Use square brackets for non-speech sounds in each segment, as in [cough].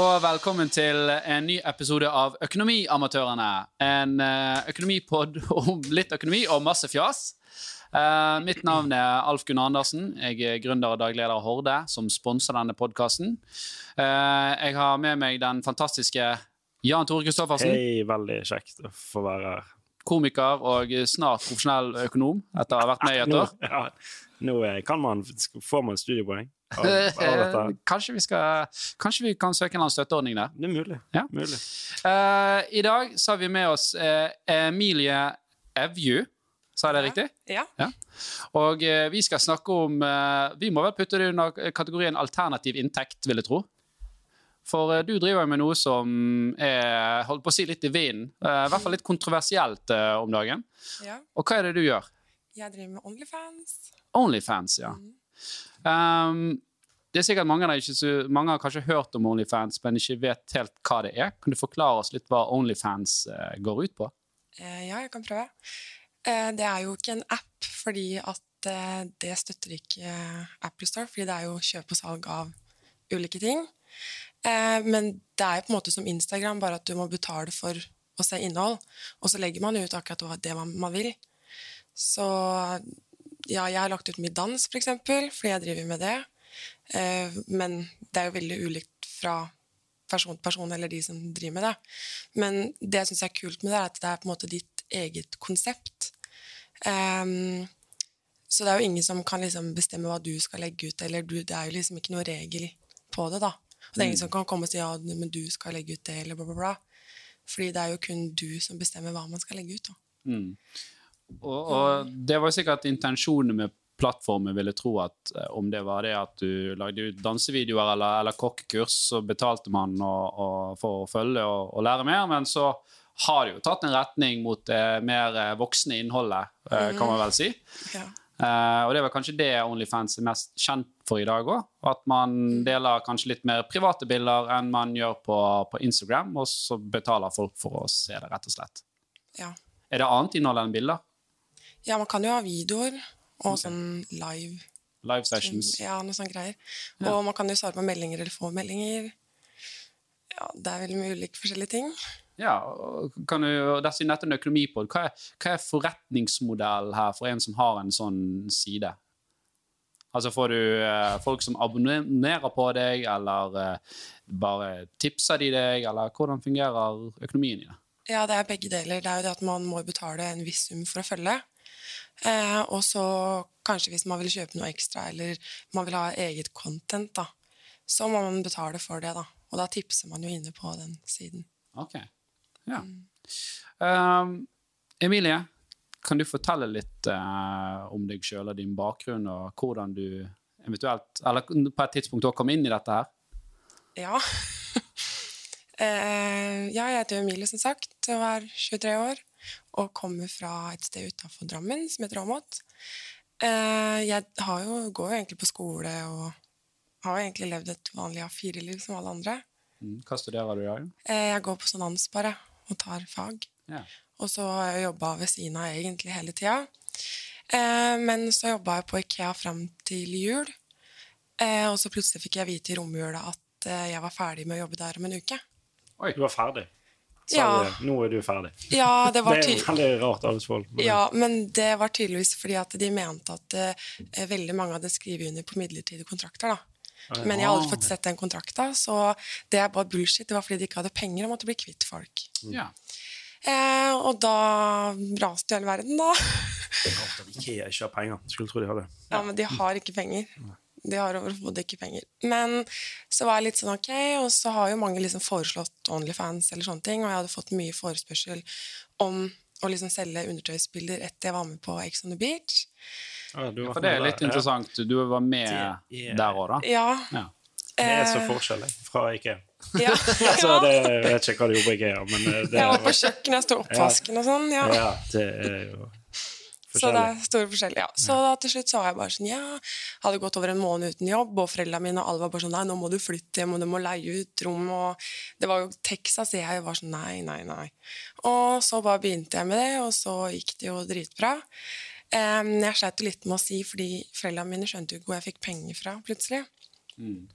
og velkommen til en ny episode av Økonomiamatørene. En uh, økonomipod om litt økonomi og masse fjas. Uh, mitt navn er Alf Gunnar Andersen. Jeg er gründer og dagleder av Horde, som sponser denne podkasten. Eh, jeg har med meg den fantastiske Jan Tore Kristoffersen. Hei, veldig kjekt å få være her. Komiker og snart profesjonell økonom etter å ha vært med i et år. [laughs] Ja, nå kan man, får man studiepoeng. [laughs] kanskje, vi skal, kanskje vi kan søke en annen støtteordning der? Det er mulig. Ja. mulig. Uh, I dag så har vi med oss uh, Emilie Evju. Sa jeg det riktig? Ja. ja. Og uh, vi skal snakke om Vi må vel putte det under kategorien alternativ inntekt, vil jeg tro. For du driver med noe som er holdt på å si litt i vinden. I hvert fall litt kontroversielt om dagen. Ja. Og hva er det du gjør? Jeg driver med Onlyfans. Onlyfans, ja. Mm. Um, det er sikkert mange, ikke, mange har kanskje hørt om Onlyfans, men ikke vet helt hva det er. Kan du forklare oss litt hva Onlyfans uh, går ut på? Uh, ja, jeg kan prøve. Uh, det er jo ikke en app, fordi at det støtter ikke Apple Store, fordi det er jo kjøp og salg av ulike ting. men det er jo på en måte som Instagram, bare at du må betale for å se innhold. Og så legger man ut akkurat det man vil. Så ja, jeg har lagt ut mye dans, f.eks., for eksempel, fordi jeg driver med det. Eh, men det er jo veldig ulikt fra person til person, eller de som driver med det. Men det jeg syns er kult med det, er at det er på en måte ditt eget konsept. Um, så det er jo ingen som kan liksom bestemme hva du skal legge ut, eller du, det er jo liksom ikke noe regel på det, da. Og det er ingen mm. som kan komme og si ja, men du skal legge ut det, eller bla, bla, bla. Fordi det er jo kun du som bestemmer hva man skal legge ut, da. Mm. Og, og, det var sikkert intensjonen med plattformen, ville tro, at eh, om det var det at du lagde ut dansevideoer eller, eller kokkekurs, så betalte man og, og for å følge og, og, lære mer, men så har det jo tatt en retning mot det mer eh, voksne innholdet, eh, kan man vel si. Ja. Uh, og det var kanskje det Onlyfans er mest kjent for i dag òg. At man mm. deler kanskje litt mer private bilder enn man gjør på, på Instagram, og så betaler folk for å se det, rett og slett. Ja. Er det annet innhold enn bilder? Ja, man kan jo ha videoer og okay. sånn live Live sessions. Ja, noe sånne greier. Ja. Og man kan jo svare på meldinger eller få meldinger. Ja, det er veldig mye ulike forskjellige ting. Ja, kan du, Siden dette er en økonomipod, hva er, hva er forretningsmodellen her for en som har en sånn side? Altså Får du eh, folk som abonnerer på deg, eller eh, bare tipser de deg, eller hvordan fungerer økonomien i det? Ja, det er begge deler. Det er jo det at man må betale en viss sum for å følge. Eh, og så kanskje hvis man vil kjøpe noe ekstra, eller man vil ha eget content, da, så må man betale for det, da. Og da tipser man jo inne på den siden. Ok. Ja. Mm. Um, Emilie, kan du fortelle litt uh, om deg sjøl og din bakgrunn, og hvordan du eventuelt, eller på et tidspunkt òg kom inn i dette her? Ja. uh, [laughs] ja, jeg heter Emilie, som sagt, og er 23 år og kommer fra et sted utafor Drammen som heter Åmot. Eh, jeg jo, går jo egentlig på skole og har egentlig levd et vanlig A4-liv som alle andre. Mm, hva studerer du i dag? Eh, jeg går på sonans bare og tar fag. Ja. Og så har jeg jobba ved siden av egentlig hele tida. Eh, men så jobba jeg på Ikea fram til jul. Og så plutselig fikk jeg vite i romjula at jeg var ferdig med å jobbe der om en uke. Oi, du var ferdig? Ja. De, nå er du ferdig. Ja, det, [laughs] det, er veldig rart arbeidsforhold. Ja, men det var tydeligvis fordi at de mente at uh, veldig mange hadde skrevet under på midlertidige kontrakter. da. Men jeg hadde aldri fått sett den kontrakta, så det er bare bullshit. Det var fordi de ikke hadde penger og måtte bli kvitt folk. Mm. Ja. Eh, og da raste hele verden, da. Det er rart at Ikea ikke har penger. Skulle tro de hadde. Ja, men de har ikke penger. De har overhodet ikke penger. Men så var jeg litt sånn ok, og så har jo mange liksom foreslått Onlyfans eller sånne ting, og jeg hadde fått mye forespørsel om å liksom selge undertøysbilder etter jeg var med på Ex on the Beach. Ja, for det er litt der, interessant. Du var med yeah. der òg, da? Ja. ja. Det er så forskjellig forskjell fra IKEA. [laughs] Ja. [laughs] altså, det, jeg vet ikke hva du jobber i IKEA, men eh, det Jeg var på kjøkkenet, jeg sto oppvasken og sånn. Ja. ja, det er jo så det er store forskjeller, ja. Så da til slutt så var jeg bare sånn, ja, hadde gått over en måned uten jobb, og foreldrene mine og alle var bare sånn nei, nå må du flytte hjem, og du må leie ut rom, og det var jo Texas, og jeg var sånn nei, nei, nei. Og så bare begynte jeg med det, og så gikk det jo dritbra. Um, jeg sleit litt med å si, fordi foreldrene mine skjønte jo ikke hvor jeg fikk penger fra, plutselig. Mm.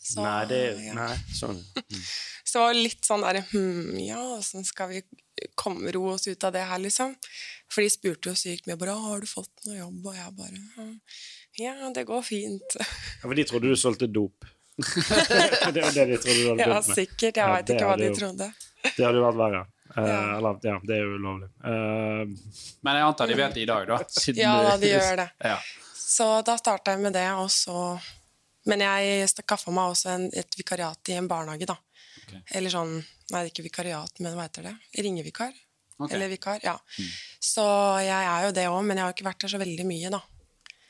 Så, Nei, det ja. Nei, sånn. [laughs] Så litt sånn der hm, Ja, åssen skal vi komme, ro oss ut av det her, liksom? For de spurte jo sykt mye bare 'Har du fått noe jobb?' Og jeg bare «Hm, 'Ja, det går fint'. Ja, for de trodde du solgte dop. [laughs] det var det de trodde du hadde Ja, med. sikkert. Jeg Ja, veit ikke hva de jo- trodde. Det hadde jo vært verre. Uh, Ja. Eller, ja, det er jo ulovlig. Uh, Men jeg antar de vet det i dag, da. siden [laughs] Ja da, de gjør det. Ja. Så da starta jeg med det, og så Men jeg skaffa meg også en, et vikariat i en barnehage, da. Okay. Eller sånn Nei, ikke vikariat, men hva heter det? Ringevikar? Okay. Eller vikar, ja. Så jeg er jo det òg, men jeg har ikke vært der så veldig mye, da.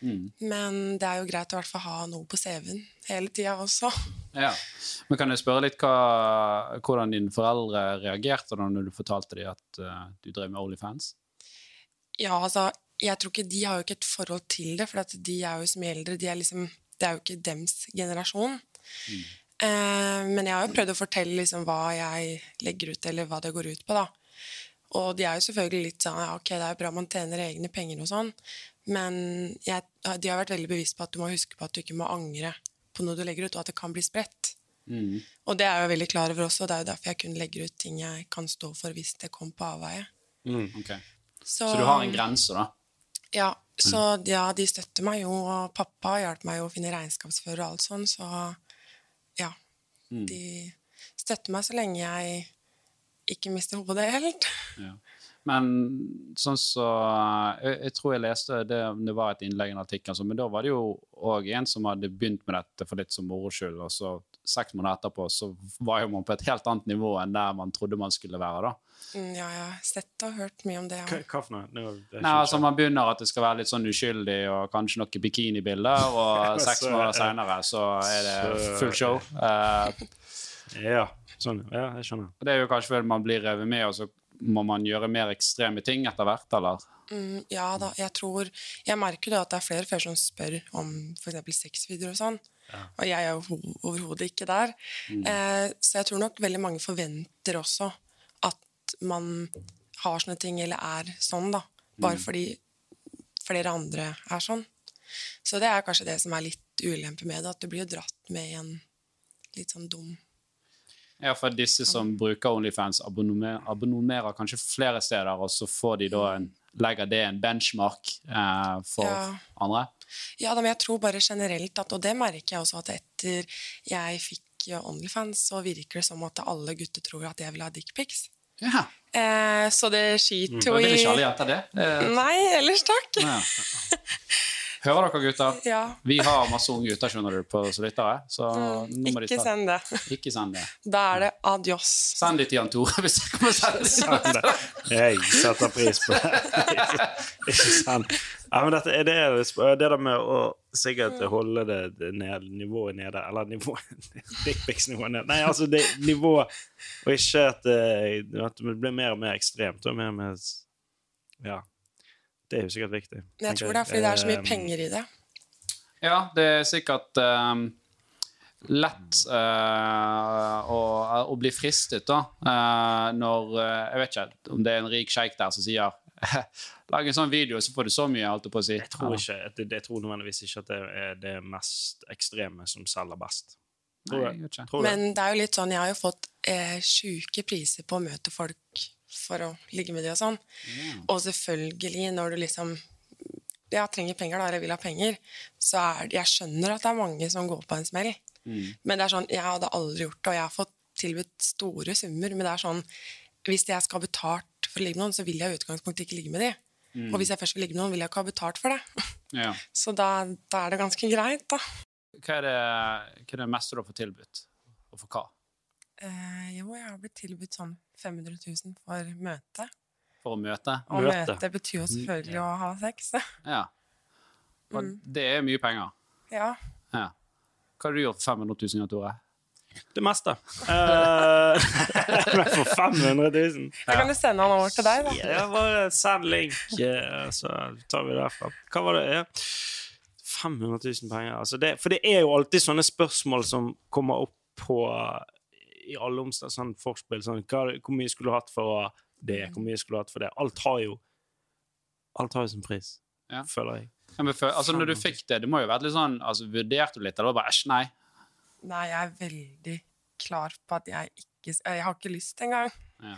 Mm. Men det er jo greit å i hvert fall ha noe på CV-en hele tida også. Ja. Men kan jeg spørre litt hva, hvordan dine foreldre reagerte da når du fortalte dem at uh, du drev med Onlyfans? Ja, altså, jeg tror ikke De har jo ikke et forhold til det, for de er jo mye eldre. De er liksom, det er jo ikke dems generasjon. Eh, men jeg har jo prøvd å fortelle liksom hva jeg legger ut, eller hva det går ut på. da. Og de er jo selvfølgelig litt sånn ja, ok, det er jo bra man tjener egne penger og sånn, men jeg, de har vært veldig bevisst på at du må huske på at du ikke må angre på noe du legger ut, og at det kan bli spredt. Mm. Og det er jeg jo veldig klar over også, og det er jo derfor jeg kun legger ut ting jeg kan stå for hvis det kommer på avveie. Ok. Så du har en grense, da? Ja, så ja, de støtter meg jo, og pappa hjalp meg jo å finne regnskapsfører og alt sånn, så ja. Mm. De støtter meg så lenge jeg ikke mister hodet helt. Ja. Men sånn så jeg, jeg tror jeg leste det, det var et innlegg i en artikkel, altså, men da var det jo òg en som hadde begynt med dette for litt som moro skyld, og så seks måneder etterpå så var jo man på et helt annet nivå enn der man trodde man skulle være. da. Mm, Ja, jeg har sett og hørt mye om det. Ja. hva for noe? Er Nei, altså Man begynner at det skal være litt sånn uskyldig og kanskje noen bikinibilder, [laughs] og seks måneder seinere så er det full show. Uh, [laughs] Ja, sånn. Ja, jeg skjønner. det er jo kanskje fordi man blir revet med, og så må man gjøre mer ekstreme ting etter hvert, eller? Mm, ja da, jeg tror Jeg merker da at det er flere før som spør om f.eks. sexvideoer og sånn. Og jeg er jo ho- overhodet ikke der. Eh, så jeg tror nok veldig mange forventer også at man har sånne ting, eller er sånn, da. Bare fordi flere andre er sånn. Så det er kanskje det som er litt ulempe med det, at du blir jo dratt med i en litt sånn dum Ja, for disse som bruker Onlyfans, abonnerer, abonnerer kanskje flere steder, og så får de da en, legger det en benchmark eh, for Ja. andre. Ja, da, men jeg tror bare generelt at, og det merker jeg også, at etter jeg fikk Onlyfans, så virker det som at alle gutter tror at jeg vil ha dickpics. Ja. Eh, så det skiter jo Jeg vil i ikke alle gjette det. Eh, Nei, ellers takk. ja. [laughs] Hører dere, gutter? Ja. Vi har masse unge gutter skjønner du, på som lyttere, så nå må de Ikke ta send det. Ikke send det. Da er det adios. Send det til Jan Tore hvis jeg kommer sende det. Jeg setter pris på det. Ikke send. Ja, men dette, er det, det der med å sikkert holde det, det ned, nivået nede Eller nivået [laughs] Dickpics-nivået nede. Nei, altså det nivået Og ikke at, det- at det blir mer og mer ekstremt. Og mer og mer Ja. Det er jo sikkert viktig. Jeg tror det er fordi det er så mye Eh, penger i det. Ja, det er sikkert um, lett uh, å, å bli fristet, da. uh, når Jeg vet ikke om det er en rik sjeik der som sier [laughs] Lag en sånn video, så får du så mye, alt på å si. Jeg tror, ikke, jeg, det, jeg tror nødvendigvis ikke at det er det mest ekstreme som selger best. Tror Nei, jeg. Tror. Men det er jo litt sånn, jeg har jo fått eh, sjuke priser på å møte folk for å ligge med de og sånn. Og selvfølgelig, når du liksom ja, trenger penger, da, eller vil ha penger, så er Jeg skjønner at det er mange som går på en smell. Men det er sånn, jeg hadde aldri gjort det, og jeg har fått tilbudt store summer, men det er sånn Hvis jeg skal ha betalt for å ligge med noen, så vil jeg i utgangspunktet ikke ligge med de. Og hvis jeg først vil ligge med noen, vil jeg ikke ha betalt for det. [laughs] Ja. Så da, da er det ganske greit, da. Hva er, det, hva er det meste du har fått tilbudt? Og for hva? Eh, jo, jeg har blitt tilbudt sånn 500 000 for møte. For å møte? Og Møte. møte, betyr jo selvfølgelig å ha sex. [laughs] Ja. Og det er mye penger. ja. Ja. Hva har du gjort for 500 000, Tore? Det meste. Eh, [laughs] men for 500 000 Jeg kan jo sende han over til deg, da. Ja, bare send link, eh, så tar vi det derfra. Hva var det? Ja. 500 000 penger. Altså det, for det er jo alltid sånne spørsmål som kommer opp på i alle omstendigheter. Sånn forspill. Sånn, hva, hvor mye skulle du hatt for det? Hvor mye skulle du hatt for det? Alt har jo Alt har jo sin pris, Ja. føler jeg. Ja, men for, altså, når du fikk det, det må jo ha vært litt sånn altså, Vurderte du litt, eller bare æsj, nei? Nei, jeg er veldig klar på at jeg ikke Jeg har ikke lyst engang. Ja.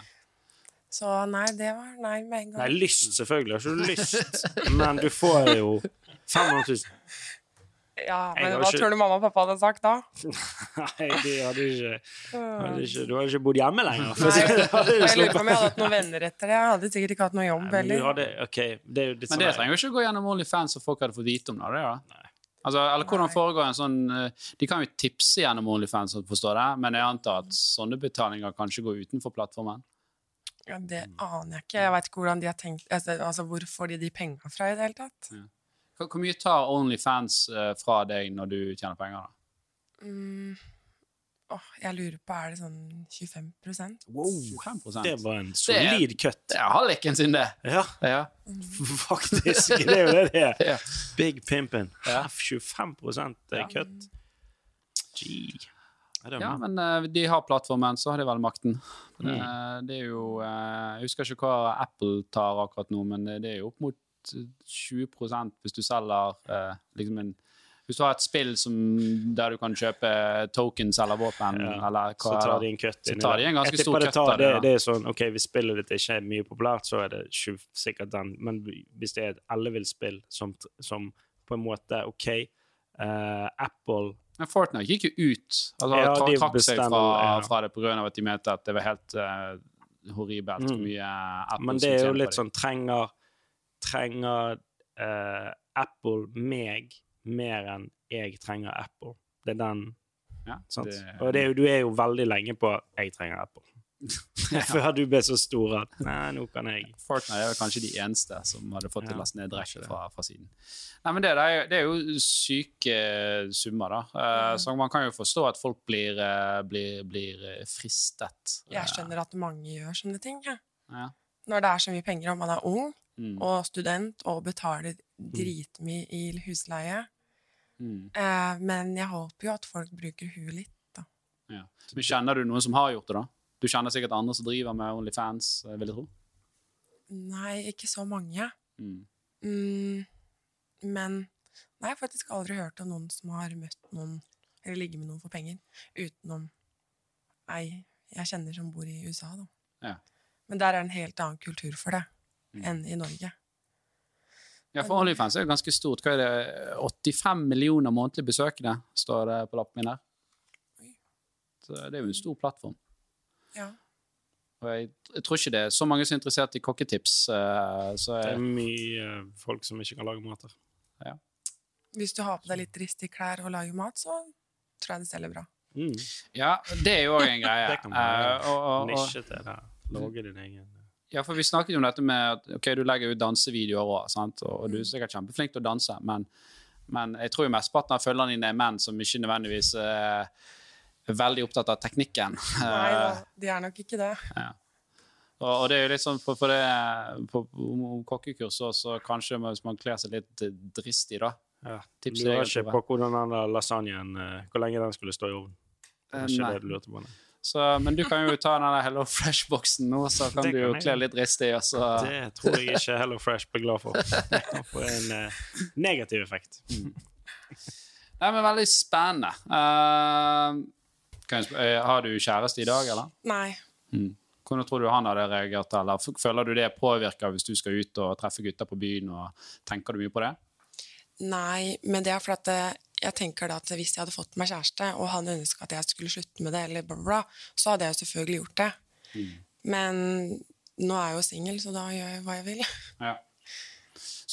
Så nei, det var nei med en gang. Nei, lyst, selvfølgelig har ikke du lyst, [laughs] men du får jo 500 000. Ja, men hva ikke- tror du mamma og pappa hadde sagt da? [laughs] Nei, de hadde ikke, [laughs] hadde ikke Du hadde ikke bodd hjemme lenger. Nei, det. Jeg lurer på om jeg hadde hatt noen venner etter det. Jeg hadde sikkert ikke hatt noe jobb heller. men du heller. hadde, ok, det Men det sånn trenger jo ikke gå gjennom OnlyFans og folk hadde fått vite om det. det da. Altså, eller hvordan Nei. foregår en sånn eh, De kan jo tipse gjennom OnlyFans, forstår det, men jeg antar at sånne betalinger kanskje går utenfor plattformen. Ja, det aner jeg ikke. Jeg veit ikke hvordan de har tenkt altså, altså, Hvor får de de penga fra i det hele tatt? Hvor hvor mye tar OnlyFans eh, fra deg når du tjener penger? da? Mm. Oh, jeg lurer på, er det sånn 25 Wow, 25% det var en solid cut. Det er halliken sin, det. Ja, Ja. [laughs] faktisk. Det er jo det det er. [laughs] Ja. Big Pimpin. Ja. 25 Ja. cut. Gee. Ja, men uh, de har plattformen, så har de vel makten. Det, Mm. det er jo uh, Jeg husker ikke hva Apple tar akkurat nå, men det er jo opp mot 20% hvis du selger eh, liksom en Hvis du har et spill som, der du kan kjøpe tokens eller våpen, Ja, eller hva Så tar de en cut Så tar de en ganske stor kutt av det, det. Det er sånn, ok, Hvis spillet ditt ikke er mye populært, så er det sikkert den. Men hvis det er et ellevill-spill som, som på en måte OK uh, Apple Men Fortnite gikk jo ut. Altså, Ja, de trakk seg fra, ja. fra det pga. at de mente at det var helt uh, horribelt hvor Mm. mye Apple Men det er jo litt sånn Trenger, trenger eh, Apple meg mer enn jeg trenger Apple? Det er den Ja, sant? det- Og det er jo, du er jo veldig lenge på 'jeg trenger Apple'. [laughs] [laughs] Før du ble så stor at Nei, nå kan jeg Fortnite er kanskje de eneste som hadde fått til Ja, å laste ned direkte fra, fra siden. Nei, men det, det, er, det er jo syke summer, da. Eh, Så man kan jo forstå at folk blir, eh, blir, blir eh, fristet. Jeg skjønner at mange gjør sånne ting. Ja. Ja. Når det er så mye penger, og man er ung Mm. og student og betaler dritmye i husleie. Mm. Eh, men jeg håper jo at folk bruker huet litt, da. Ja. Men kjenner du noen som har gjort det, da? Du kjenner sikkert andre som driver med Onlyfans, eh, vil jeg tro? Nei, ikke så mange. Mm. Mm, men nei, jeg har faktisk aldri hørt om noen som har møtt noen eller ligget med noen for penger, utenom ei jeg kjenner som bor i USA, da. Ja. Men der er det en helt annen kultur for det Mm. Enn i Norge. Ja, for Onlyfans er jo ganske stort. Hva er det? 85 millioner månedlige besøkende, står det på lappen min her. Så det er jo en stor plattform. Ja. Og jeg, jeg tror ikke det er så mange som er interessert i kokketips. Så jeg... Det er mye eh, folk som ikke kan lage mat her. Hvis du har på deg litt dristige klær og lager mat, så tror jeg det selger bra. Mm. ja, det er jo òg en [laughs] greie. Det kan være uh, og, og, og, Nisje til det. Lage din egen ja, for vi snakket jo om dette med at ok, du legger ut dansevideoer òg, og, og du er Mm. sikkert kjempeflink til å danse, men, men jeg tror jo mesteparten av følgerne dine er menn som ikke nødvendigvis eh, er veldig opptatt av teknikken. Nei da, Eh, de er nok ikke det. Og, og det er jo litt sånn for, for det, på, om kokkekurs så, så kanskje hvis man kler seg litt dristig, da. ja. Tips Lurer ikke på hvordan den lasagnen eh, Hvor lenge den skulle stå i ovnen. Det var Eh, ikke nei. det du lurte på. Nei. Så, men du kan jo ta den der Hello Fresh-boksen nå, så kan Det du jo jeg. kle litt rist i. så. Det tror jeg ikke Hello Fresh blir glad for. Det kan en eh, negativ effekt. Nei, men veldig spennende. Uh, kan jeg eh, har du kjæreste i dag, eller? Nei. Mm. Hvordan tror du han hadde reagert? Eller føler du det påvirker hvis du skal ut og treffe gutter på byen? og Tenker du mye på det? Nei, men det er fordi at eh, jeg tenker da at hvis jeg hadde fått meg kjæreste, og han ønska at jeg skulle slutte med det, eller bla, bla, så hadde jeg jo selvfølgelig gjort det. Men nå er jeg jo singel, så da gjør jeg hva jeg vil. Ja.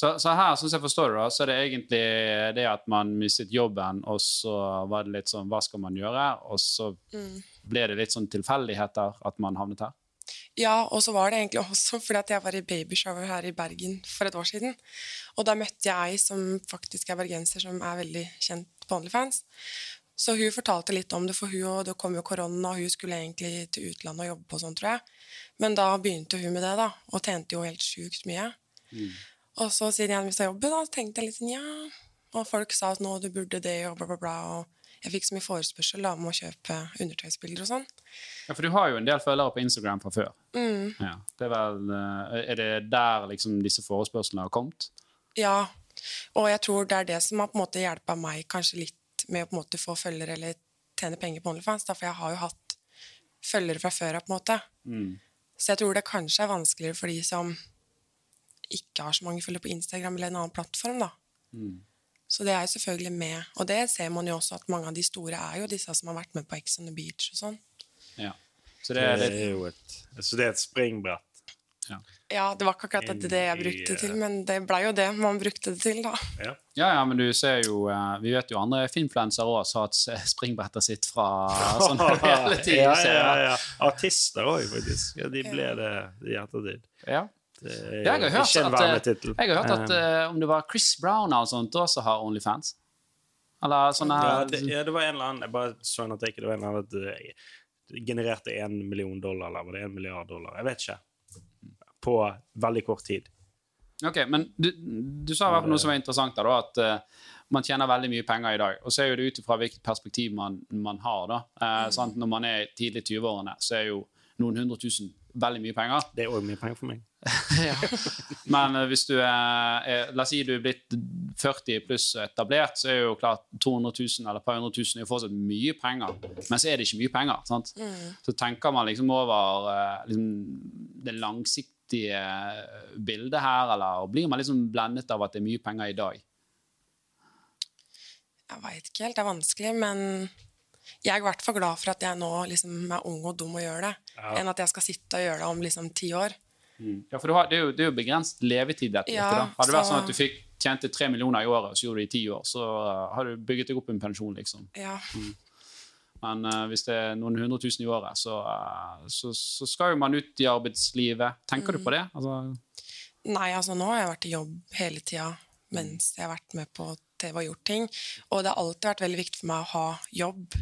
Så, så her, som jeg forstår det, da, så er det egentlig det at man mistet jobben, og så var det litt sånn Hva skal man gjøre? Og så ble det litt sånn tilfeldigheter at man havnet her. Ja, og så var det egentlig også fordi at jeg var i babyshower her i Bergen for et år siden. Og da møtte jeg ei som faktisk er bergenser, som er veldig kjent på OnlyFans. Så hun fortalte litt om det, for hun, og det kom jo korona, og hun skulle egentlig til utlandet og jobbe på sånn, tror jeg. Men da begynte hun med det, da, og tjente jo helt sjukt mye. Og så siden jeg mista jobben, da, tenkte jeg litt sånn, ja Og folk sa at nå du burde det, og bla, bla, bla. Og jeg fikk så mye forespørsel da, om å kjøpe undertøysbilder og sånn. Ja, For du har jo en del følgere på Instagram fra før. Mm. Ja. Det er, vel, eh, er det der liksom disse forespørslene har kommet? Ja, og jeg tror det er det som har på en måte hjelpa meg kanskje litt med å på en måte få følgere eller tjene penger på OnlyFans, da, for jeg har jo hatt følgere fra før av, på en måte. Mm. Så jeg tror det kanskje er vanskeligere for de som ikke har så mange følgere på Instagram eller en annen plattform, da. Mm. Så det er jo selvfølgelig med. Og det ser man jo også at mange av de store er jo disse som har vært med på Ex on the Beach og sånn. Ja. Så det Det er er jo et, så det er et springbrett. Ja, det var ikke akkurat det, det jeg brukte det til, men det blei jo det man brukte det til, da. Ja. Ja, ja, men du ser jo eh, Vi vet jo andre finfluensere òg har hatt springbrettet sitt fra [laughs] sånne ja, ja, reality-serier. ja. Artister òg, faktisk. Ja, de ble det i ettertid. Ja. Er Jeg har hørt ikke en eh, vernetittel. Jeg har hørt at eh, om det var Chris Brown eller sånt, også har Onlyfans. Eller sånn ja, det, ja, det var en eller annen Jeg bare så at det Det var en eller annen at genererte én million dollar, eller var det én milliard dollar? Jeg vet ikke. På veldig kort tid. Ok, men du, du sa i hvert fall noe som var interessant, da, da at uh, man tjener veldig mye penger i dag. Og så er jo det ut ifra hvilket perspektiv man, man har. da. Eh, sant? Når man er tidlig i 20-årene, så er jo noen hundre tusen veldig mye penger. Det er òg mye penger for meg. [laughs] Men eh, hvis du er, er La oss si du er blitt 40 pluss etablert, så er jo klart 200 000 eller et par hundre tusen er jo fortsatt mye penger. Men så er det ikke mye penger. sant? Så tenker man liksom over eh, liksom, det langsiktige bildet her, eller blir man liksom blendet av at det er mye penger i dag? Jeg veit ikke helt, det er vanskelig, men jeg er i hvert fall glad for at jeg nå liksom er ung og dum og gjør det, Ja. enn at jeg skal sitte og gjøre det om liksom ti år. Ja, for du har, det, er jo, det er jo begrenset levetid. dette. Ja, da. Hadde det vært så- sånn at du fikk tjente tre millioner i året, så gjorde du det i ti år, så uh, har du bygget deg opp en pensjon, liksom. Ja, Men uh, hvis det er noen hundre tusen i året, så, uh, så, så skal jo man ut i arbeidslivet. Tenker du på det? Altså, Nei, altså nå har jeg vært i jobb hele tida mens jeg har vært med på TV og gjort ting. Og det har alltid vært veldig viktig for meg å ha jobb.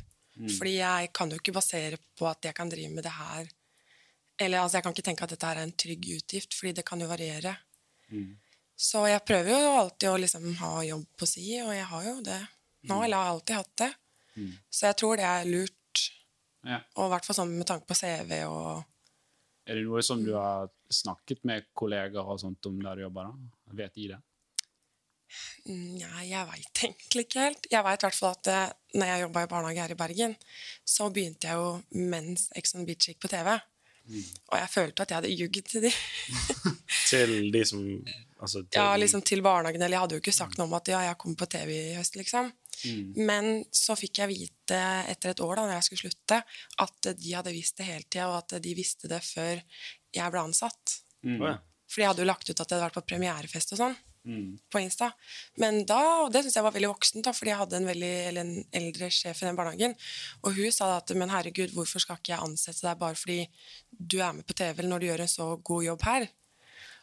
Fordi jeg kan jo ikke basere på at jeg kan drive med det her Eller altså, jeg kan ikke tenke at dette er en trygg utgift, fordi det kan jo variere. Så jeg prøver jo alltid å liksom ha jobb på si, og jeg har jo det nå. Eller har alltid hatt det. Så jeg tror det er lurt. ja. Og i hvert fall sånn med tanke på CV og Er det noe som du har snakket med kolleger og sånt om der du jobber? da? Vet de det? Nei, jeg veit egentlig ikke helt. Jeg veit i hvert fall at eh, når jeg jobba i barnehage her i Bergen, så begynte jeg jo mens Ex on Beach gikk på TV. Og jeg følte at jeg hadde jugd til de. [laughs] Til de som Altså til Ja, liksom til barnehagen, eller jeg hadde jo ikke sagt noe om at ja, jeg kommer på TV i høst, liksom. Men så fikk jeg vite etter et år da når jeg skulle slutte, at de hadde visst det hele tida, og at de visste det før jeg ble ansatt. Mm. ja. For jeg hadde jo lagt ut at jeg hadde vært på premierefest og sånn. Mm. På Insta. Men da, og det syns jeg var veldig voksent, da, fordi jeg hadde en veldig, eller en eldre sjef i den barnehagen. Og hun sa at men herregud, hvorfor skal ikke jeg ansette deg bare fordi du er med på TV, eller når du gjør en så god jobb her?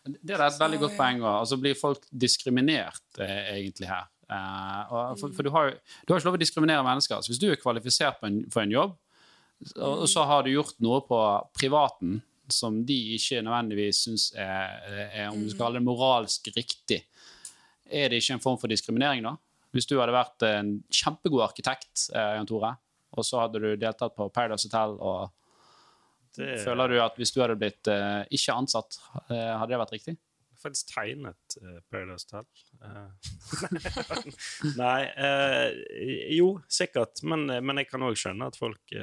Det er et veldig godt poeng. også. Altså blir folk diskriminert eh, egentlig her? Eh, og, for, for du har du har ikke lov å diskriminere mennesker. Så hvis du er kvalifisert på en, for en jobb, og, og så har du gjort noe på privaten som de ikke nødvendigvis syns er, er om du skal kalle det moralsk riktig, er det ikke en form for diskriminering da? Hvis du hadde vært en kjempegod arkitekt, eh, Jan Tore, og så hadde du deltatt på Paradise Hotel og Det Føler du at hvis du hadde blitt uh, ikke ansatt, uh, hadde det vært riktig? Jeg har faktisk tegnet uh, Paradise Hotel. [laughs] Nei Jo, sikkert. Men, men jeg kan òg skjønne at folk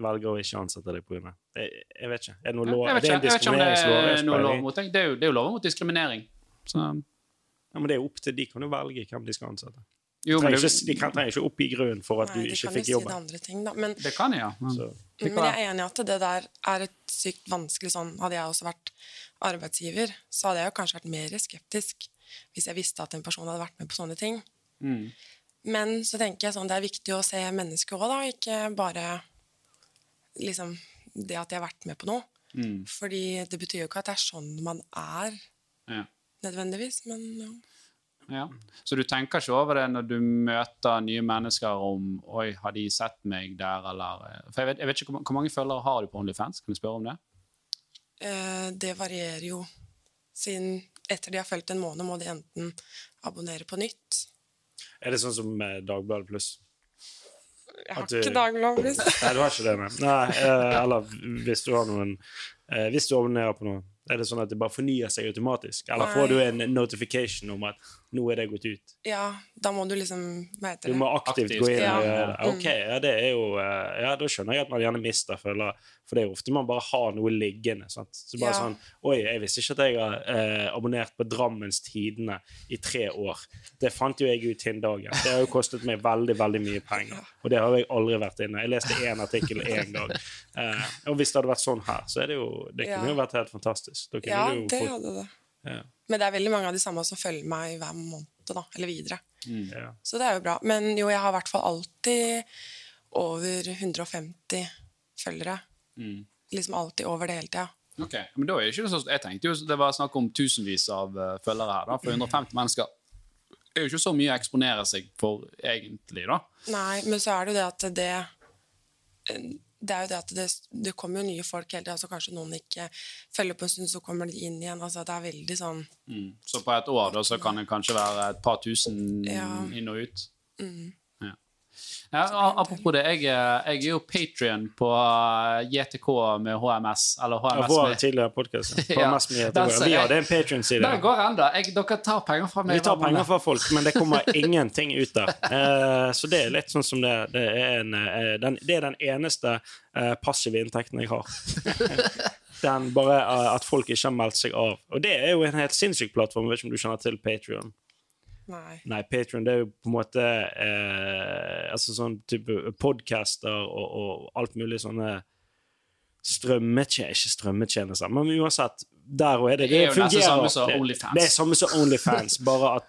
velger å ikke ansette deg pga. Jeg, jeg vet ikke. Er det noe lov? Det er en diskrimineringslov? er er det er jo lov mot diskriminering. Så, Ja, men det er opp til de kan jo velge hvem de skal ansette. jo, men Trenger det, ikke, de kan, trenger ikke oppgi grunnen for at Nei, du ikke kan jo si det ting. Men, det kan jeg, ja. Men, men jeg er enig i at det der er et sykt vanskelig sånn Hadde jeg også vært arbeidsgiver, så hadde jeg jo kanskje vært mer skeptisk hvis jeg visste at en person hadde vært med på sånne ting. mm, Men så tenker jeg sånn, det er viktig å se mennesket òg, da. Ikke bare liksom det at de har vært med på noe. mm, Fordi det betyr jo ikke at det er sånn man er, ja. Nødvendigvis. Men ja. Ja. Så du tenker ikke over det når du møter nye mennesker om Oi, har de sett meg der, eller eh, For jeg vet, jeg vet ikke hvor, hvor mange følgere har du på OnlyFans? Kan du spørre om det? Eh, det varierer jo. Siden etter de har fulgt en måned, må de enten abonnere på nytt. er det sånn som med Dagbladet Pluss? Jeg har du- ikke Dagbladet Pluss. Nei, du har ikke det, nei. nei eh, eller hvis du har noen eh, Hvis du abonnerer på noe Er det sånn at det bare fornyer seg automatisk? Eller får du en notification om at nå er det gått ut? Ja, da må du liksom Hva heter Du må aktivt Aktivt. gå inn Ja. og gjøre det. Mm. Ok, ja, det er jo eh, Ja, da skjønner jeg at man gjerne mister følgere. For det er jo ofte man bare har noe liggende. Sant? Så bare Ja. sånn Oi, jeg visste ikke at jeg har eh, abonnert på Drammens Tidende i tre år. Det fant jo jeg ut hin dagen. Det har jo kostet meg veldig, veldig mye penger. Og det har jeg aldri vært inne. Jeg leste én artikkel én gang. Eh, og hvis det hadde vært sånn her, så er det jo Det kunne Ja. jo vært helt fantastisk. Da kunne Ja, det jo det fått hadde det. Ja, Men det er veldig mange av de samme som følger meg hver måned, da, eller videre. ja. Så det er jo bra. Men jo, jeg har i hvert fall alltid over 150 følgere. Mm. Liksom alltid over det hele tida. Ok, men da er det ikke så, sånn Jeg tenkte jo det var snakk om tusenvis av eh, følgere her. da, For 150 mennesker er jo ikke så mye å eksponere seg for egentlig, da. Nei, men så er det jo det at det det er jo det at det, det kommer jo nye folk hele tida, så kanskje noen ikke følger på en stund, så kommer de inn igjen. Altså, det er veldig sånn Mm. Så på et år da, så kan det kanskje være et par tusen Ja. inn og ut. mm. Ja. Ja, apropos det, jeg, er- jeg er jo Patrion på eh, JTK med HMS. Eller Ja, HMS Vår med tidligere podkast. Ja. [laughs] JTK. Vi hadde en Patrion-side. Den går. Jeg, dere tar penger fra meg. Vi tar penger fra folk, men det kommer [laughs] ingenting ut der. Eh, så det er litt sånn som det Det er, en, eh, den, det er den eneste eh, passive inntekten jeg har. [laughs] den bare eh, At folk ikke har meldt seg av. Og det er jo en helt sinnssyk plattform. Jeg vet ikke om du kjenner til Patrion? Nei. Nei, Patreon er jo på en måte eh, altså sånn type podcaster og, og alt mulig sånne strømmetjenester Ikke strømmetjenester, men uansett. Der òg er det. Det er jo nesten samme som OnlyFans. Det er samme som Onlyfans, bare at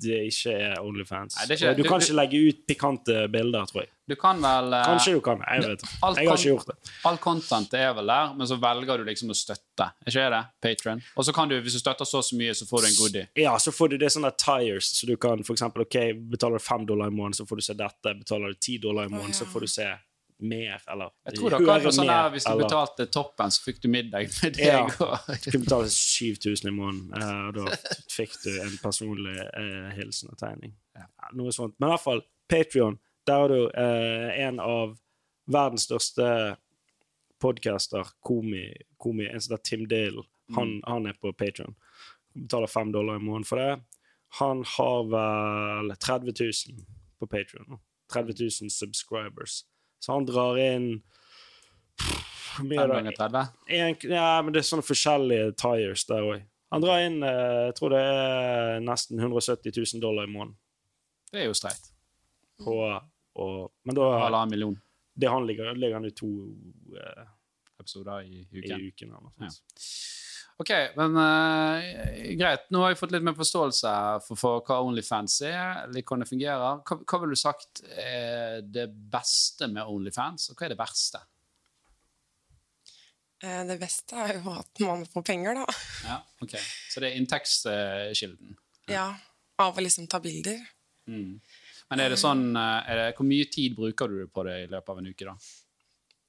det ikke er Onlyfans. Nei, er ikke- du du- kan du- ikke legge ut pikante bilder, tror jeg. Du kan vel eh, Kanskje du kan. Jeg vet ikke. Jeg har ikke gjort det. All content er vel der, men så velger du liksom å støtte. Er ikke det? Patron. Og så kan du, hvis du støtter så og så mye, så får du en goodie. Ja, så får du det sånne tires, så du kan for eksempel, ok, betaler du fem dollar i måneden, så får du se dette. Betaler du ti dollar i måneden, så får du se mer, eller Jeg tror dere kan få sånn der, Hvis du eller- betalte toppen, så fikk du middag med deg. Ja. og- Du kunne betale 7000 i måneden, eh, og da fikk du en personlig eh, hilsen og tegning. Ja, noe sånt. Men i hvert fall, Patrion, der er du eh, en av verdens største podcaster, komi, komi, en som heter Tim Dale. Han, han er på Patrion. Betaler fem dollar i måneden for det. Han har vel 30 000 på Patrion. 30 000 subscribers. Så han drar inn hvor mye Fem det? ganger 30. en, ja, men det er sånne forskjellige tires der òg. Han drar inn eh, jeg tror det er nesten 170 000 dollar i måneden. Det er jo streit. På, og, men da Halvannen million det han ligger, ligger han i to uh, episoder i i uken. uken. Eller noe Ja. Ok, men uh, greit. Nå har jeg fått litt mer forståelse for, for hva Onlyfans er, litt hvordan det fungerer. Hva, hva ville du sagt er det beste med Onlyfans, og hva er det verste? Eh, Det beste er jo at man får penger, da. Ja, ok. Så det er inntektskilden. Ja, Av å liksom ta bilder. Mm. Men er det sånn, eh, er det, hvor mye tid bruker du på det i løpet av en uke, da?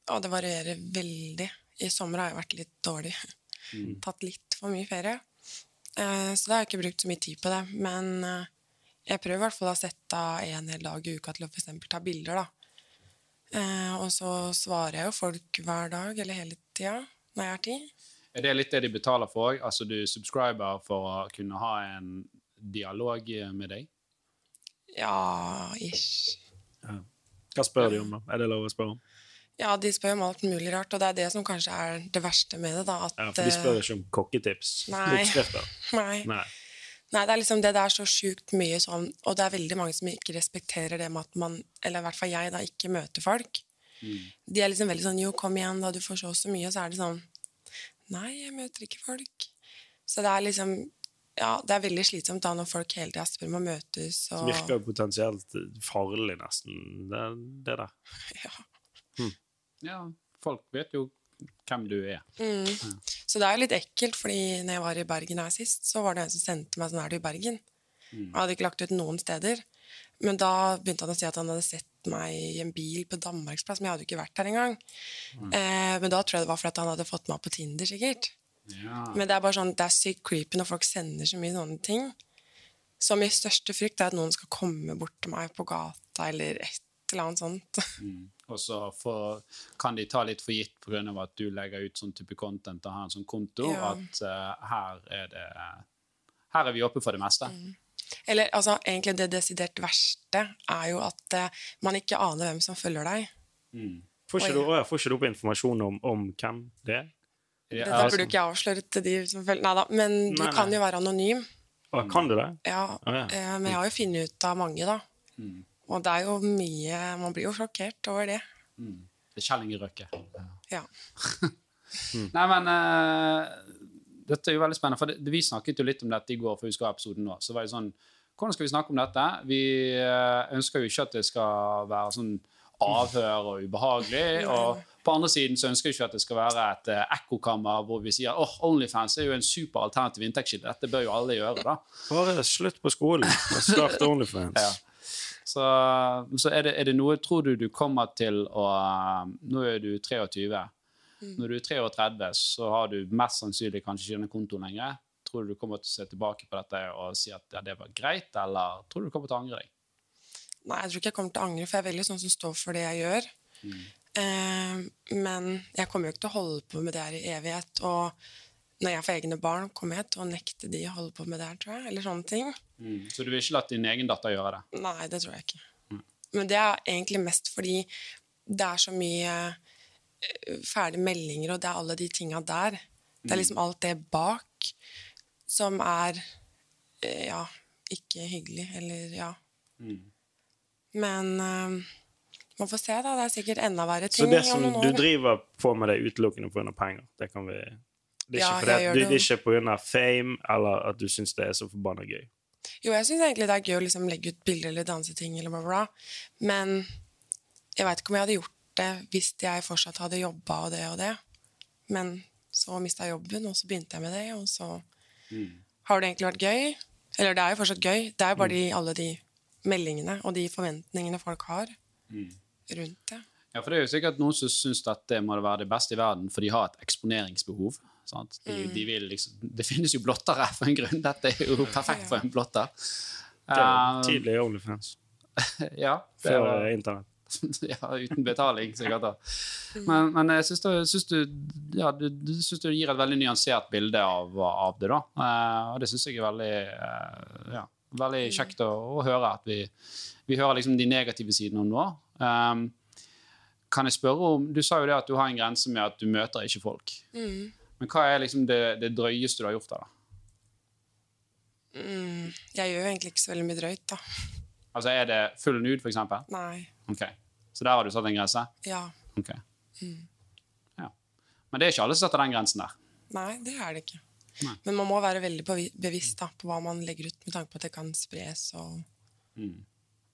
Ja, det varierer veldig. I sommer har jeg vært litt dårlig. Tatt litt for mye ferie. Eh, Så da har jeg ikke brukt så mye tid på det. Men eh, jeg prøver i hvert fall å sette av en hel dag i uka til å for eksempel ta bilder. da. Eh, Og så svarer jeg jo folk hver dag eller hele tida når jeg har tid. Er det litt det de betaler for òg? Altså du subscriber for å kunne ha en dialog med deg? Ja, ish. Hva spør de om, da? Er det lov å spørre om? Ja, de spør om alt mulig rart, og det er det som kanskje er det verste med det. da, at... Ja, for de spør ikke om kokketips. Nei. [laughs] Nei. Nei. Nei, det er liksom det, det er så sjukt mye sånn, og det er veldig mange som ikke respekterer det med at man, eller i hvert fall jeg, da, ikke møter folk. De er liksom veldig sånn 'jo, kom igjen, da, du får så så mye', og så er det sånn 'nei, jeg møter ikke folk'. Så det er liksom Ja, det er veldig slitsomt da når folk hele tida spør om å møtes, Det virker jo potensielt farlig, nesten, det, det der. [laughs] ja. Ja, folk vet jo hvem du er. Mm. Så det er jo litt ekkelt, fordi når jeg var i Bergen her sist, så var det en som sendte meg sånn 'er du i Bergen?' Jeg hadde ikke lagt ut noen steder. Men da begynte han å si at han hadde sett meg i en bil på Danmarksplass, men jeg hadde jo ikke vært der engang. Eh, men da tror jeg det var fordi han hadde fått meg opp på Tinder, sikkert. Ja. Men det er bare sånn, det er sykt creepy når folk sender så mye sånne ting. Så min største frykt er at noen skal komme bort til meg på gata eller et eller annet sånt. Og så får, kan de ta litt for gitt pga. at du legger ut sånn type content og har en sånn konto, Ja. at uh, her er det Her er vi oppe for det meste. Eller altså, egentlig det desidert verste er jo at uh, man ikke aner hvem som følger deg. Mm. Får ikke, du, får ikke du opp informasjon om, om hvem det er? Ja, altså- burde du ikke avsløre til de som følger Nei da, men du Nei, kan nei. jo være anonym. Å, kan du det? Ja, ah, ja. eh, men jeg har jo funnet ut av mange, da. Mm. Og det er jo mye Man blir jo sjokkert over det. Mm. Det er Kjell Inge Røkke. Ja. [laughs] Nei, men uh, dette er jo veldig spennende, for det, vi snakket jo litt om dette i går før vi skulle ha episoden nå. Så var det sånn, hvordan skal vi snakke om dette? Vi uh, ønsker jo ikke at det skal være sånn avhør og ubehagelig, og på andre siden så ønsker vi ikke at det skal være et uh, ekkokammer hvor vi sier åh, Onlyfans er jo en super alternativ inntektskilde, dette bør jo alle gjøre, da. Bare slutt på skolen og start [laughs] Onlyfans. Ja. Så, så er, det, er det noe Tror du du kommer til å Nå er du 23. Når du er 33, så har du mest sannsynlig kanskje ikke denne kontoen lenger. Tror du du kommer til å se tilbake på dette og si at ja, det var greit, eller tror du du kommer til å angre deg? Nei, jeg tror ikke jeg kommer til å angre, for jeg er veldig sånn som står for det jeg gjør. Eh, men jeg kommer jo ikke til å holde på med det her i evighet. Og når jeg får egne barn, kommer jeg til å nekte de å holde på med det her, tror jeg. Eller sånne ting. Så du vil ikke la din egen datter gjøre det? Nei, det tror jeg ikke. Men det er egentlig mest fordi det er så mye eh, ferdige meldinger, og det er alle de tinga der. Det er liksom alt det bak som er eh, ja, ikke hyggelig, eller ja. Men uh, man får se, da. Det er sikkert enda verre ting. Så det som du driver på med det utelukkende pga. penger, det kan vi Det er ikke, ja, det, det det er jo. ikke pga. fame eller at du syns det er så forbanna gøy. Jo, jeg syns egentlig det er gøy å liksom legge ut bilder eller danseting, eller bla, bla. Men jeg veit ikke om jeg hadde gjort det hvis jeg fortsatt hadde jobba og det og det. Men så mista jeg jobben, og så begynte jeg med det, og så har det egentlig vært gøy. Eller det er jo fortsatt gøy. Det er jo bare de, alle de meldingene og de forventningene folk har rundt det. Ja, for det er jo sikkert noen som syns at det må være det beste i verden, for de har et eksponeringsbehov. Sant? De, de vil liksom, det finnes jo blottere for en grunn. Dette er jo perfekt for en blotter. Eh, tidlig Onlyfans. [laughs] ja, det Før var, internett. [laughs] ja, uten betaling, sikkert. da. Men, men jeg syns, du, syns, du, ja, du, du syns du gir et veldig nyansert bilde av, av det, da. Uh, og det syns jeg er veldig, uh, ja, veldig kjekt å, å høre. At vi, vi hører liksom de negative sidene nå. Um, kan jeg spørre om, Du sa jo det at du har en grense med at du møter ikke folk. Mm. Men hva er liksom det, det drøyeste du har gjort? da? Mm. Jeg gjør egentlig ikke så veldig mye drøyt, da. Altså Er det full nude, for eksempel? Nei. Ok. Så der har du satt en grense? Ja. Ok. Ja. Men det er ikke alle som setter den grensen der. Nei, det er det ikke. Nei. Men man må være veldig bevisst da, på hva man legger ut, med tanke på at det kan spres og, Mm.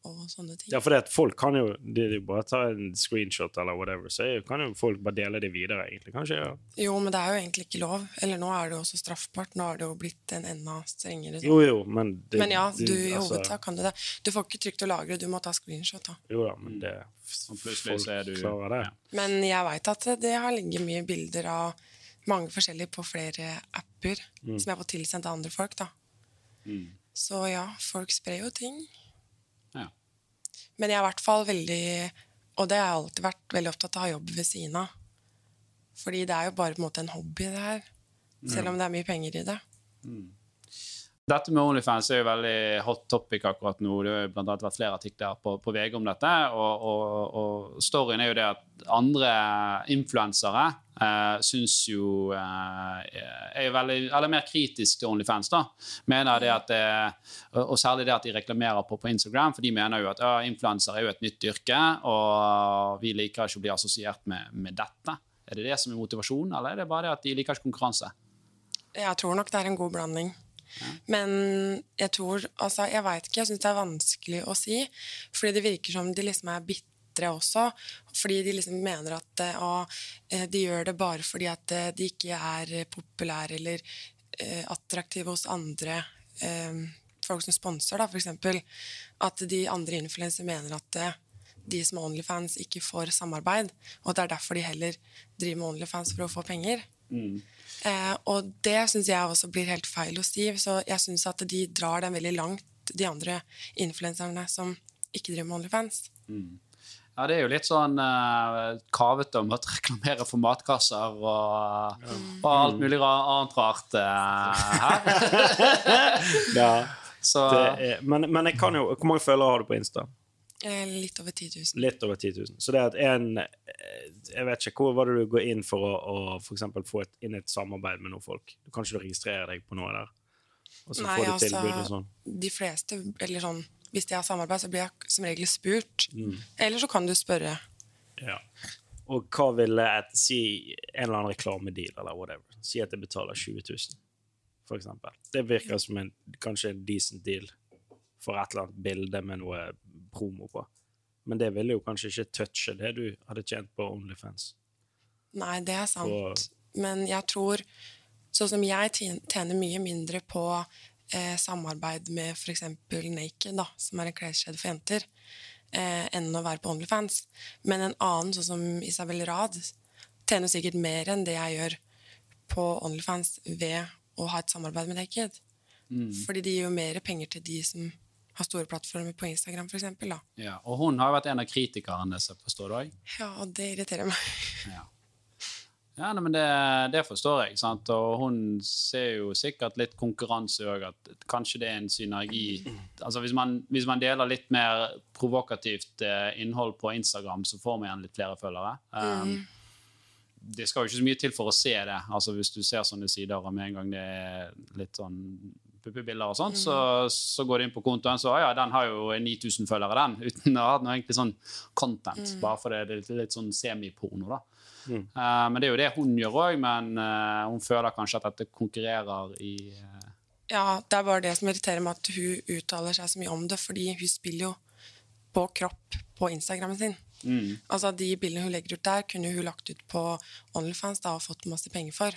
Og sånne ting. Ja, for det at folk kan jo de, de bare tar en screenshot eller whatever, så kan jo folk bare dele det videre, egentlig. Kanskje, ja. Jo, men det er jo egentlig ikke lov. Eller nå er det jo også straffbart. Nå har det jo blitt en enda strengere sånn. Jo, jo, men det, Men ja, du, i altså, hovedsak kan du det. Du får ikke trygt å lagre, du må ta screenshot. da. Jo da, men det Og plutselig så er du klarer det. ja. Men jeg veit at det har ligget mye bilder av mange forskjellige på flere apper som jeg har fått tilsendt av andre folk. da. Mm. Så ja, folk sprer jo ting. Ja. Men jeg er i hvert fall veldig Og det har jeg alltid vært veldig opptatt av å ha jobb ved siden av. Fordi det er jo bare på en måte en hobby, det her. Selv om det er mye penger i det. Dette med Onlyfans er jo veldig hot topic akkurat nå. Det har blant annet vært flere artikler på, på VG om dette. Og, og, og storyen er jo det at andre influensere eh, syns jo uh, er veldig, eller mer kritisk til Onlyfans. da. Mener det at det, og og særlig det at de reklamerer på, på Instagram, for de mener jo at uh, influenser er jo et nytt yrke, og vi liker ikke å bli assosiert med, med dette. Er det det som er motivasjonen, eller er det bare det at de liker ikke konkurranse? Jeg tror nok det er en god blanding. Men jeg tror Altså, jeg veit ikke. Jeg syns det er vanskelig å si. Fordi det virker som de liksom er bitre også. Fordi de liksom mener at eh, eh, de gjør det bare fordi at eh, de ikke er populære eller attraktive hos andre folk som sponser, da, eksempel. At de andre influensere mener at de som er Onlyfans, ikke får samarbeid. Og at det er derfor de heller driver med Onlyfans for å få penger. Eh, og det syns jeg også blir helt feil hos Steve, Så jeg syns at de drar den veldig langt, de andre influenserne som ikke driver med Onlyfans. Ja, det er jo litt sånn uh, kavete å måtte [laughs] reklamere for matkasser og, og alt mulig annet rart uh, her. [laughs] Ja, Så det er, men, men jeg kan jo Hvor mange følgere har du på Insta? Eh, litt over 10 000. Litt over 10 000. Så det at en eh, Jeg vet ikke, hvor var det du går inn for å, å for eksempel få et, inn et samarbeid med noen folk? Du kan ikke registrere deg på noe der? Og så Nei, får du altså, tilbud og sånn? De fleste, eller sånn Hvis de har samarbeid, så blir jeg som regel spurt. Mm. Eller så kan du spørre. Ja. Og hva ville et Si en eller annen reklamedeal eller whatever. Si at jeg betaler 20 000, for eksempel. Det virker som en, kanskje en decent deal for et eller annet bilde med noe promo på. Men det ville jo kanskje ikke touche det du hadde tjent på Onlyfans. Nei, det er sant. Og- Men jeg tror Sånn som jeg tjener mye mindre på eh, samarbeid med f.eks. Naked, da, som er en kleskjede for jenter, eh, enn å være på Onlyfans. Men en annen, sånn som Isabel Rad, tjener sikkert mer enn det jeg gjør på Onlyfans ved å ha et samarbeid med Naked. Fordi de gir jo mer penger til de som har store plattformer på Instagram, f.eks. Da. ja, Og hun har jo vært en av kritikerne, så forstår du òg. Ja, og det irriterer meg. Ja, ja nei, men det, det forstår jeg. Sant? Og hun ser jo sikkert litt konkurranse òg, at kanskje det er en synergi Altså Hvis man, hvis man deler litt mer provokativt eh, innhold på Instagram, så får man igjen litt flere følgere. Um, Det skal jo ikke så mye til for å se det. Altså Hvis du ser sånne sider, og med en gang det er litt sånn puppebilder og sånt, så, så går du inn på kontoen, så «Å ja, den har jo 9000 følgere, den, [laughs] uten å ha noe egentlig sånn content, bare fordi det er litt, litt sånn semiporno, da. Eh, men det er jo det hun gjør òg, men eh, hun føler kanskje at dette konkurrerer i eh, Ja, det er bare det som irriterer meg at hun uttaler seg så mye om det, fordi hun spiller jo på kropp på Instagrammen sin. mm, Altså De bildene hun legger ut der, kunne hun lagt ut på Onlyfans da, og fått masse penger for.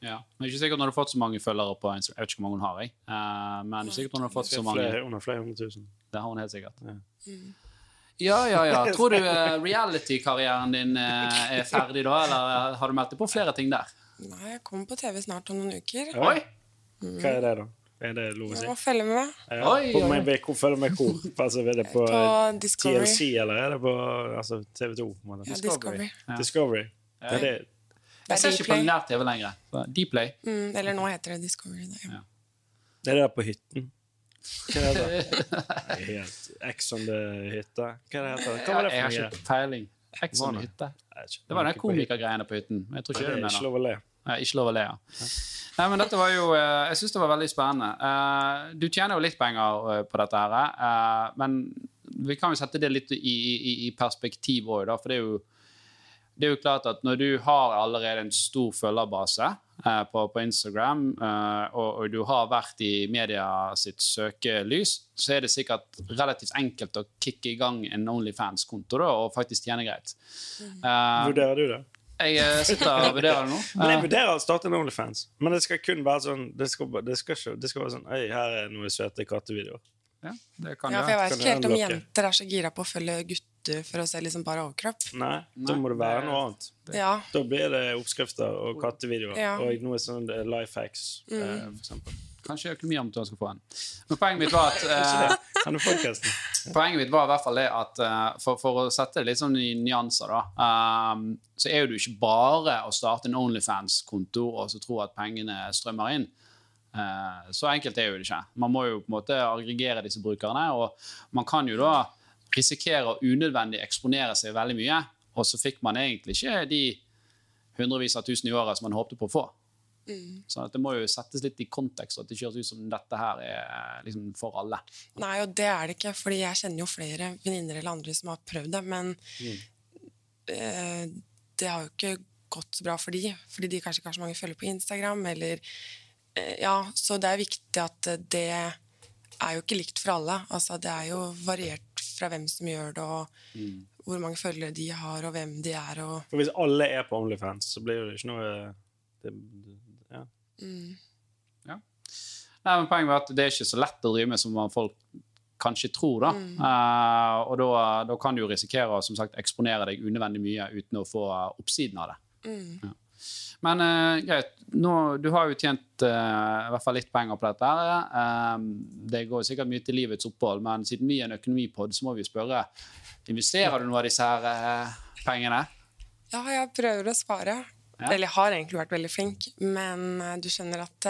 ja. Men ikke sikkert hun har fått så mange følgere på Instagram. Jeg vet ikke hvor mange hun har, jeg. Eh, men det er sikkert hun har fått så mange. Flere, under flere hundre tusen. Det har hun helt sikkert. Ja. Ja, ja, ja. [laughs] Tror du eh, reality-karrieren din eh, er ferdig da, eller har du meldt deg på flere ting der? Nei, jeg kommer på TV snart om noen uker. Oi! Hva er det, da? Er det lov å si? Jeg må følge med Ja. Oi, oi, Følge med, hvor med hvor? Altså, er det på, på Discovery. TLC, eller er det på altså, TV 2? på en måte? Ja, Discovery. Discovery. Ja. Discovery. Ja. Er det, Det Jeg ser er ikke på nær-TV lenger. Så Dplay. Mm, eller nå heter det Discovery. Da, ja. Ja. det er det på hytten? Hva er det? [laughs] Det er Helt Ex on the hytte? Hva er det heter? Hva var det jeg har for noe? ikke peiling. Ex on the hytte. Jeg. Det var den komikergreiene på hytten. Jeg tror ikke Det det er ikke lov å le. Nei, ikke lov å le, ja. Nei, men dette var jo eh, Jeg syns det var veldig spennende. Eh, Du tjener jo litt penger eh, på dette her, eh, men vi kan jo sette det litt i, i, i perspektiv òg, da. For det er, jo, det er jo klart at når du har allerede en stor følgerbase på, på Instagram, eh, og, og du har vært i media sitt søkelys, så er det sikkert relativt enkelt å kicke i gang en Onlyfans-konto og faktisk tjene greit. Eh, Vurderer du det? jeg eh, sitter og vurderer det nå. [laughs] Men jeg Eh, vurderer å starte en Onlyfans. Men det skal kun være sånn Det skal, det skal, ikke, det skal være sånn Øy, her er noen søte kattevideoer. Ja, det kan Ja, for jeg vet ikke helt om jenter er så gira på å følge gutter for å se liksom bare overkropp. Nei, da må det være noe annet. Ja, Da blir det oppskrifter og kattevideoer. Ja. Og noe sånn eh, life hacks, eh, Mm. for eksempel. Kanskje økonomiamatøren skal få en. Men poenget mitt var at [laughs] eh, du? [laughs] Poenget mitt var i hvert fall det at eh, for, for å sette det litt sånn i nyanser, da, um, så er jo det ikke bare å starte en Onlyfans-konto og så tro at pengene strømmer inn. Uh, så enkelt er jo det ikke. Man må jo på en måte aggregere disse brukerne, og man kan jo da risikere å unødvendig eksponere seg veldig mye, og så fikk man egentlig ikke de hundrevis av tusen i året som man håpte på å få. Så at det må jo settes litt i kontekst, og at det ikke høres ut som dette her er liksom for alle. Nei, og det er det ikke, fordi jeg kjenner jo flere venninner eller andre som har prøvd det, men eh, det har jo ikke gått så bra for de, fordi de kanskje ikke har så mange følgere på Instagram, eller eh, Ja, så det er viktig at eh, det er jo ikke likt for alle. Altså, det er jo variert fra hvem som gjør det, og hvor mange følgere de har, og hvem de er, og For hvis alle er på Onlyfans, så blir det ikke noe det, ja. Nei, men Poenget var at det er ikke så lett å drive med som folk kanskje tror. da. Eh, og da, da kan du jo risikere å som sagt, eksponere deg unødvendig mye uten å få oppsiden av det. Ja. Men uh, greit, nå, du har jo tjent uh, i hvert fall litt penger på dette. her. Uh, det går sikkert mye til livets opphold, men siden vi er en økonomipod, så må vi spørre Investerer du noe av disse her pengene? Ja, jeg prøver å spare. Ja. Eller jeg har egentlig vært veldig flink, men du skjønner at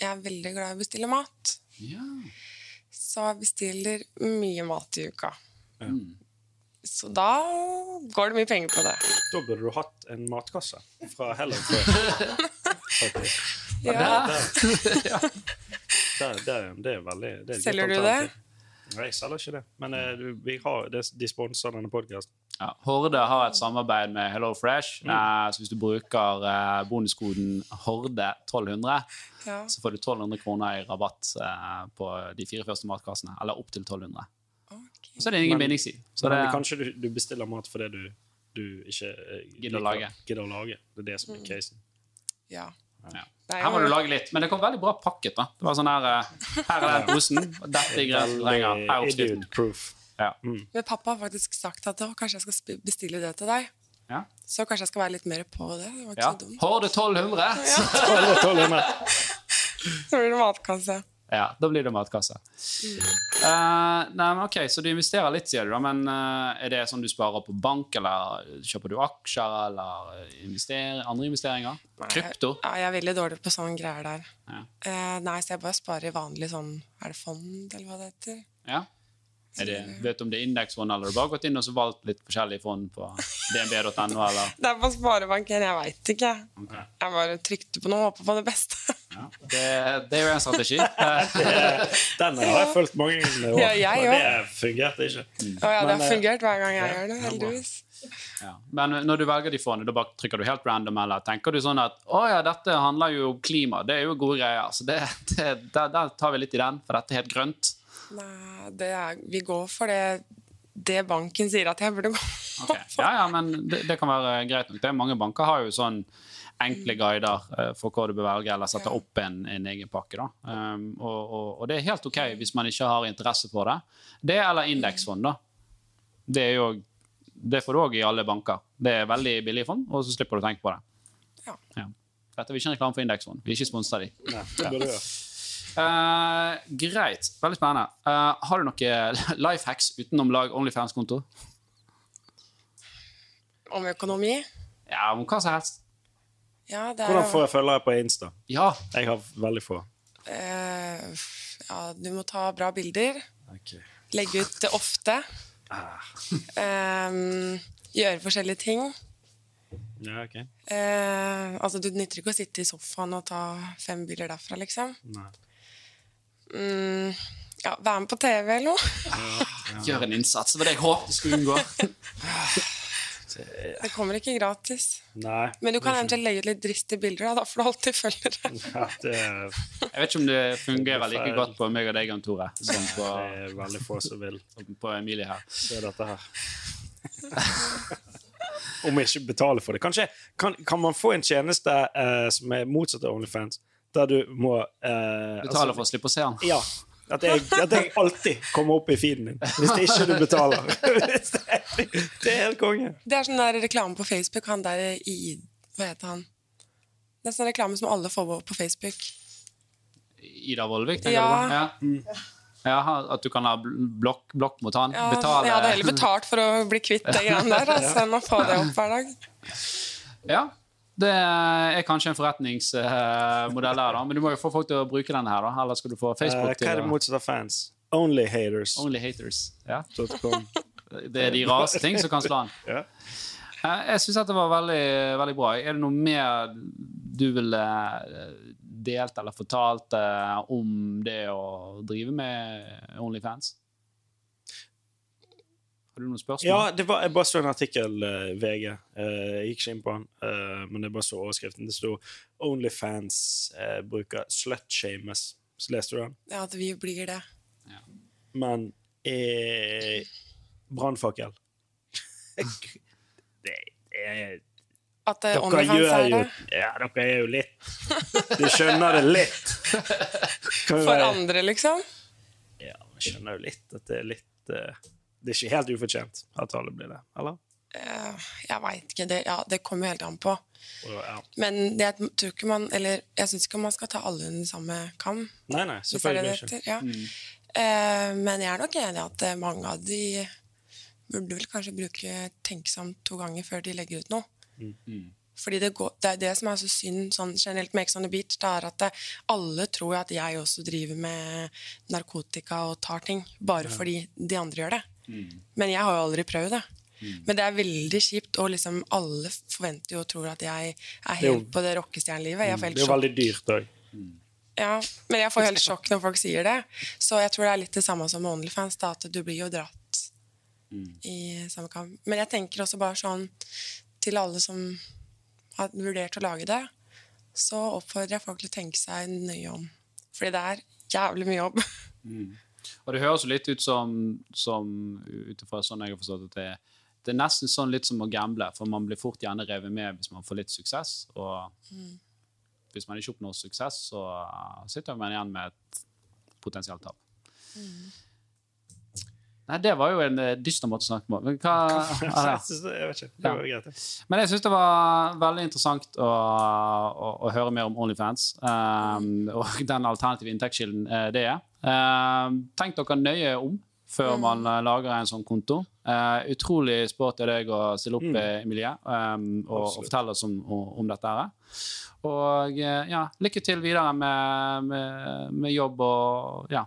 jeg er veldig glad i å bestille mat. Ja. Så jeg bestiller mye mat i uka. Mm. Så da går det mye penger på det. Da burde du hatt en matkasse fra Hello Fresh. [laughs] Faktisk. Ja. Det, det, det er veldig det er Selger du det? Nei, jeg selger ikke det. Men eh, vi har, det, de sponser denne podkasten. Ja. Horde har et samarbeid med Hello Fresh. Eh, så hvis du bruker eh, bonuskoden HORDE1200, Ja. så får du 1200 kroner i rabatt på de fire første matkassene. Eller opptil 1200. Så det er ingen Men- det, kanskje du, du bestiller mat fordi du, du ikke eh, Gidder å lage. Gidder å lage. Det er det som er casen. Ja. ja. Er Her må du lage litt. Men det kom veldig bra pakket. da. Det var sånn her, eh, her er den posen, og dette er du. Her er oppskriften. Ja. Mm. Men pappa har faktisk sagt at kanskje jeg skal bestille det til deg. Ja. Så kanskje jeg skal være litt mer på det. Det var ikke Ja. så dumt. Horde 1200! Ja. [laughs] 1200. [laughs] Så blir det matkasse. Ja, da blir det matkasse. Eh, nei, men ok, Så du investerer litt, sier du, da, men uh, er det sånn du sparer på bank, eller kjøper du aksjer, eller investerer, andre investeringer? Krypto? Ja, jeg er veldig dårlig på sånne greier der. Ja. Uh, nei, så jeg bare sparer i vanlig sånn Er det fond, eller hva det heter? Ja. Det, vet du om det er indeksfond, eller har du bare gått inn og så valgt litt forskjellige fond på dnb.no? [laughs] Det er på sparebanken, jeg veit ikke. Okay. Jeg bare trykte på noe og håpa på det beste. [laughs] Ja. Det, det er jo en strategi. [laughs] Eh, Den har jeg fulgt mange ganger, Ja, jeg også. det fungerte ikke. Å ja, det har eh, fungert hver gang jeg gjør det, heldigvis. Ja. Men når du velger de fondene, da bare trykker du helt random, eller tenker du sånn at å ja, dette handler jo om klima, det er jo gode greier, så det, det, der, der tar vi litt i den, for dette er helt grønt. Nei, det er, vi går for det, det banken sier at jeg burde gå Ok. Ja, ja, men det, det kan være greit nok. Det er Mange banker har jo sånn enkle guider eh, for hva du bør velge, eller sette opp en, en egen pakke. da. Um, og, og, og det er helt OK hvis man ikke har interesse for det. Det eller indeksfond, da. Det, er jo, det får du òg i alle banker. Det er veldig billige fond, og så slipper du å tenke på det. Ja. Ja. Dette er ikke en reklame for indeksfond. Vi er ikke sponsa de. Nei, det burde du gjøre. Eh, greit. Veldig spennende. Uh, har du noe [laughs] life hacks utenom lag Onlyfans-konto? om økonomi. Ja, om hva som helst. Ja, det er Hvordan får jeg følgere på Insta? Ja. Jeg har veldig få. Uh, Ja, du må ta bra bilder. Okay. Legge ut det ofte. Ah. Eh, gjøre forskjellige ting. Ja, ok. Uh, altså, du nytter ikke å sitte i sofaen og ta fem bilder derfra, liksom. Nei. Mm, ja, være med på TV eller noe. Gjør en innsats. Det var det jeg håpet du skulle unngå. [laughs] Det kommer ikke gratis. Nei. Men du kan eventuelt legge ut litt dristige bilder, da. for du alltid følgere. [laughs] Ja, det er, Jeg vet ikke om det fungerer like godt på meg og deg, Jan Tore, som på, det er veldig få som vil på Emilie her. se dette her. [laughs] Om ikke betaler for det. Kanskje, kan, kan man få en tjeneste eh, som er motsatt av Onlyfans, der du må eh, altså, for å slippe å se den. Ja. At jeg, at jeg alltid kommer opp i feeden din hvis det ikke du betaler. [laughs] Det, det er helt konge. Det er sånn der reklame på Facebook. Han der i Hva heter han? Det er sånn reklame som alle får på Facebook. Ida Vollvik, tenker Ja. du på? Ja. ja. At du kan ha blokk, blokk mot han. Ja, Betale Jeg hadde heller betalt for å bli kvitt det [laughs] greiene der altså, enn å få det opp hver dag. Ja. Det er kanskje en forretningsmodell her, da. Men du må jo få folk til å bruke denne her, da. Eller skal du få Facebook Facebook hva til er det å motsatt av fans? Onlyhaters. Only haters. Ja. [laughs] Det er de rareste ting som kan slå an. Ja. Eh, Jeg syns dette var veldig, veldig bra. Er det noe mer du ville eh, delt eller fortalt eh, om det å drive med Onlyfans? Du noen spørsmål? Ja, det var, jeg bare så en artikkel, uh, VG. Uh, jeg gikk ikke inn på den, uh, men jeg bare så overskriften. Det sto 'Onlyfans uh, bruker slutshames'. Så leste du den? Ja, at vi blir det. Men eh, Brannfakkel. [laughs] det er At det Dere gjør er jo det. Ja, dere er jo litt Du skjønner det litt. [laughs] For andre, liksom. Ja, man skjønner jo litt at det er litt eh, Det er ikke helt ufortjent at alle blir det, eller? Eh, jeg veit ikke. Det, ja, det kommer jo helt an på. Ja. Men det, jeg tror ikke man Eller jeg syns ikke man skal ta alle under samme kam. Nei, nei, selvfølgelig det ikke. Ja. Mm. Uh, men jeg er nok enig i at eh, mange av de burde vel kanskje bruke tenksomt to ganger før de legger ut noe. Fordi det, går, det er det som er så synd sånn generelt med Ex on the Beach, det er at det, alle tror at jeg også driver med narkotika og tar ting, bare fordi de andre gjør det. Men jeg har jo aldri prøvd det. Men det er veldig kjipt, og liksom alle forventer jo og tror at jeg er er jo- helt på det rockestjernelivet. Jeg Det er jo veldig dyrt òg. ja, men jeg får helt sjokk når folk sier det. Så jeg tror det er litt det samme som med Onlyfans, da, at du blir jo dratt i samme kamp. Men jeg tenker også bare sånn til alle som har vurdert å lage det, så oppfordrer jeg folk til å tenke seg nøye om. Fordi det er jævlig mye jobb. Og det høres jo litt ut som, som ut ifra sånn jeg har forstått at det, det er nesten sånn litt som å gamble, for man blir fort gjerne revet med hvis man får litt suksess. Og hvis man ikke oppnår suksess, så sitter man igjen med et potensielt tap. Nei, det var jo en eh, dyster måte å snakke på. Men hva Jeg ja. det- jeg vet ikke. Det var greit. Men jeg syns det var veldig interessant å, å, å høre mer om Onlyfans um, og [laughs] den alternative inntektskilden eh, det er. Um, tenk dere nøye om før man eh, lager en sånn konto. Uh, utrolig sporty av deg å stille opp, mm. Emilie, um, og, og fortelle oss om, om, dette. her. Og ja, lykke til videre med, med, med jobb og ja.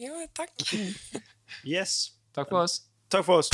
Jo, takk. [laughs] Yes. Takk for oss. Takk for oss.